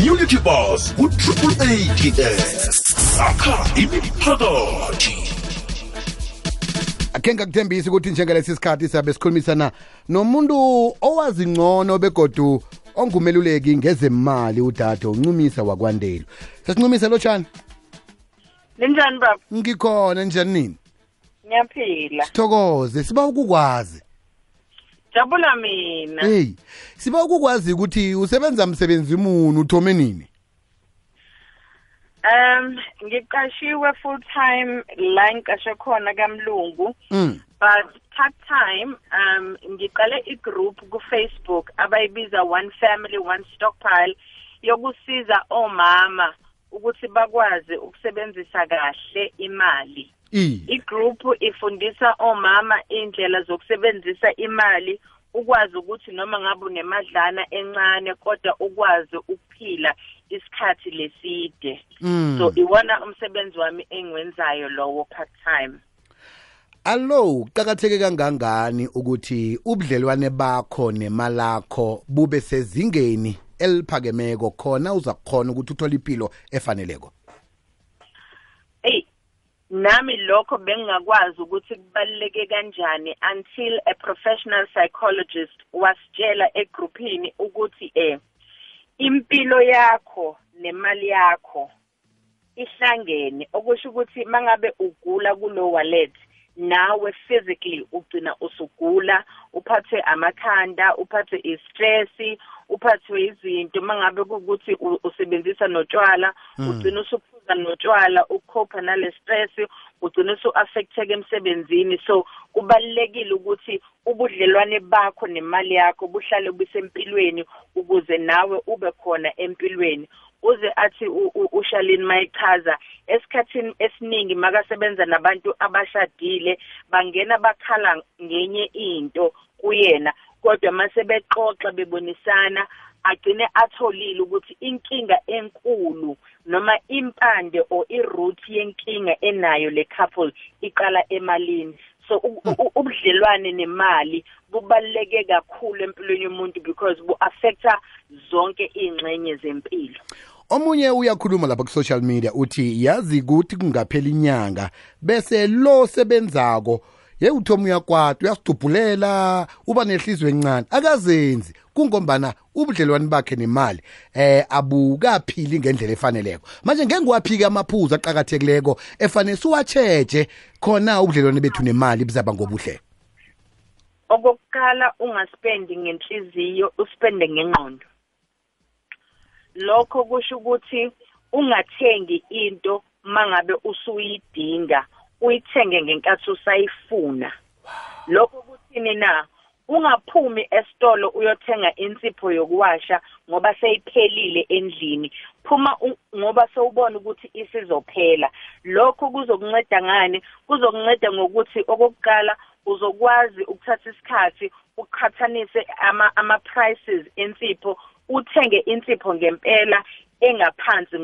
community bus ku-triple ats sakha imiphakathi. Akhe ngakuthembisa ukuthi njengalesi sikhathi sabe sikhulumisana nomuntu owazi ngcono begodu ongumeluleki ngezemali udade uncumisa wakwandelo sesincumisa lotshani? Linjani baba? ngikhona njani nini Ngiyaphila. sithokoze siba ukukwazi. Jabula mina. hey siba ukukwazi ukuthi usebenza msebenzi muni uthome nini Um ngiqashiwe full time la ngiqashe khona kaMlungu mm. but part time um ngiqale igroup ku Facebook abayibiza one family one stockpile yokusiza omama ukuthi bakwazi ukusebenzisa kahle imali. I igroup ifundisa omama indlela zokusebenzisa imali ukwazi ukuthi noma ngabe unemadlana encane kodwa ukwazi ukuphila isikhathi leside. Mm. so iwona umsebenzi wami engiwenzayo lowo part time allo kuqakatheke kangangani ukuthi ubudlelwane bakho nemalakho bube sezingeni eliphakemeko khona uza kukhona ukuthi uthole impilo efaneleko? Hey nami lokho bengingakwazi ukuthi kubaluleke kanjani until a professional psychologist wasitshela egroupini ukuthi eh impilo yakho nemali yakho ihlangene. Okusho ukuthi mangabe ugula kulo wallet nawe physically ugcina usugula uphathwe amakhanda uphathwe istress uphathwe izinto. Mangabe ukuthi usebenzisa notshwala ugcina usuphuza notshwala ukukhopha nale stress ugcina usu-affecteke emsebenzini. So kubalulekile ukuthi ubudlelwane bakho nemali yakho buhlale busempilweni ukuze nawe ube khona empilweni. Uze athi ushalini mayichaza esikhathini esiningi makasebenza nabantu abashadile bangena bakhala ngenye into kuyena kodwa mase bexoxa bebonisana agcine atholile ukuthi inkinga enkulu noma impande or iroot yenkinga enayo le couple iqala emalini. So ubudlelwane nemali bubaluleke kakhulu empilweni yomuntu because bu-affecta zonke iy'ngxenye zempilo. Omunye uyakhuluma lapha ku-social media uthi yazi ukuthi kungaphela inyanga bese lo sebenzako ye uthoma uyakwata uyasidubhulela uba nehlizwe encane akazenzi. Kungombana ubudlelwane bakhe nemali eh abukaphili ngendlela efaneleko. Manje ngeke ngiwaphike amaphuzu aqakathekileko efanele siwatsheje khona ubudlelwane bethu nemali buzaba ngobuhle. Okokuqala ungaspendi ngenhliziyo uspende ngengqondo. Lokho kusho ukuthi ungathengi into mangabe usuyidinga. Uyithenge ngenkathi usayifuna. Lokho kuthini na? Ungaphumi esitolo uyothenga insipho yokuwasha ngoba seyiphelile endlini. Phuma ngoba sewubona ukuthi isizophela. Lokho kuzokunceda ngani? Kuzokunceda ngokuthi okokuqala uzokwazi ukuthatha isikhathi uqhathanise ama ama prices ensipho uthenge insipho ngempela engaphansi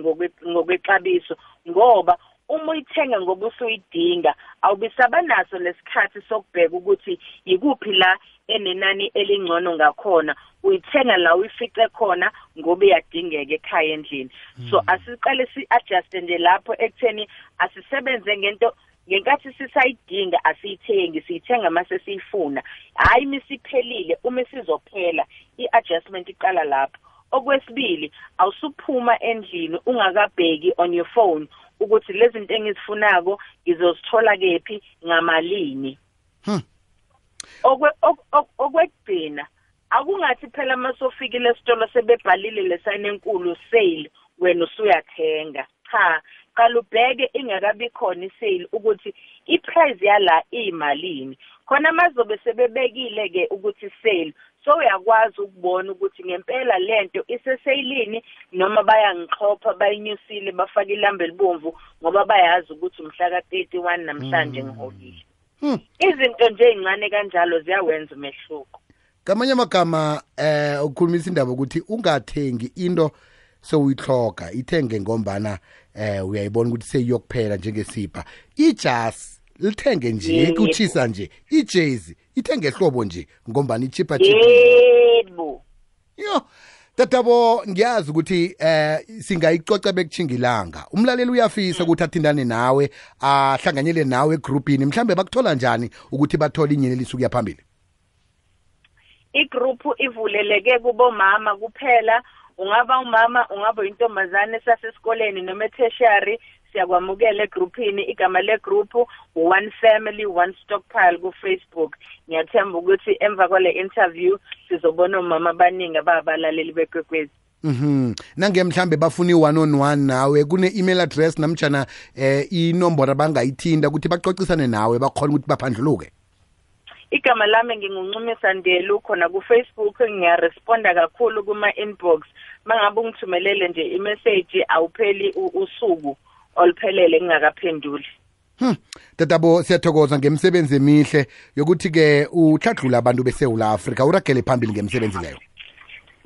ngokwexabiso ngoba uma uyithenga ngoba usuyidinga awubisaba naso lesikhathi sokubheka ukuthi yikuphi la enenani elingcono ngakhona. Uyithenga la uyifice khona ngoba iyadingeka ekhaya endlini. So asiqale si-adjuste nje lapho ekutheni asisebenze ngento ngenkathi sisayidinga asiyithengi siyithenga mase siyifuna. Hayi misiphelile uma sizophela i-adjustment iqala lapho. Okwesibili awusuphuma endlini ungakabheki on your phone. Ukuthi lezi zinto engizifunako ngizozithola kephi ngamalini. Okwekugcina akungathi phela masofikile esitolo sebebhalile lesayini enkulu sale wena usuyathenga. Cha qala ubheke ingakabi khona isale ukuthi iprice yala iyimalini. Khona mazobe sebebekile ke ukuthi sale so uyakwazi ukubona ukuthi ngempela lento iseseyilini noma bayangixhopha bayinyusile bafaka ilambe elibomvu ngoba bayazi ukuthi umhla ka31 namhlanje ngiholile. Izinto nje ezincane kanjalo ziyawenza umehluko. Ngamanye amagama eh ukukhulumisa indaba ukuthi ungathengi into sowuyihloga ithenge ngombana eh uyayibona ukuthi seyiyokuphela njengesipha. Ijasi lithenge nje kuchisa nje. Ijezi ithenge ehlobo nje ngombana ichipa yebo. yo tatabo ngiyazi ukuthi eh singayicoca bekuchinga ilanga umlaleli uyafisa ukuthi athindane nawe ahlanganyele nawe egroupini mhlambe bakuthola njani ukuthi bathole inyeleliso kuya phambili igroup ivuleleke kubomama kuphela. Ungaba umama ungaba uyintombazane sasesikoleni noma tertiary siyakwamukela egroupini igama legroup one family one stockpile ku-facebook. Ngiyathemba ukuthi emva kwale interview sizobona omama abaningi ababalaleli bekwekwezi. Mhm. Nange mhlambe bafuna i1 on 1 nawe kune email address namtjana eh inombolo abangayithinda ukuthi baxoxisane nawe bakhona ukuthi baphandluluke. igama lami nginguncumisa ndelu khona ku-facebook ngiyaresponda kakhulu kuma-inbox. Mangabe ungithumelele nje imessage awupheli u- usuku. Oluphelele ngingakaphenduli Hmm. Tatabo siyathokoza ngemsebenzi emihle yokuthi ke uthadlula abantu beSouth Africa uragele phambili ngemsebenzi leyo.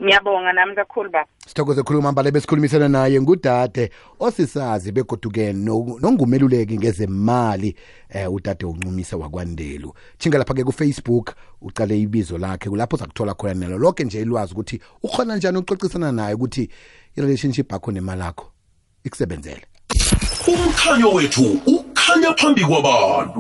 ngiyabonga nami kakhulu baba Sithokoze khuluma mbale besikhulumisana naye ngudade osisazi begoduke no- nongumeluleki ngezemali eh udade uncumisa wakwandelu. Chinga lapha ke ku Facebook uqale ibizo lakhe kulapho uzakuthola khona nalo lonke nje ilwazi ukuthi ukhona njani uxoxisana naye ukuthi i-relationship yakho nemali yakho ikusebenzele. Umkhanyo wethu ukhanya phambi kwabantu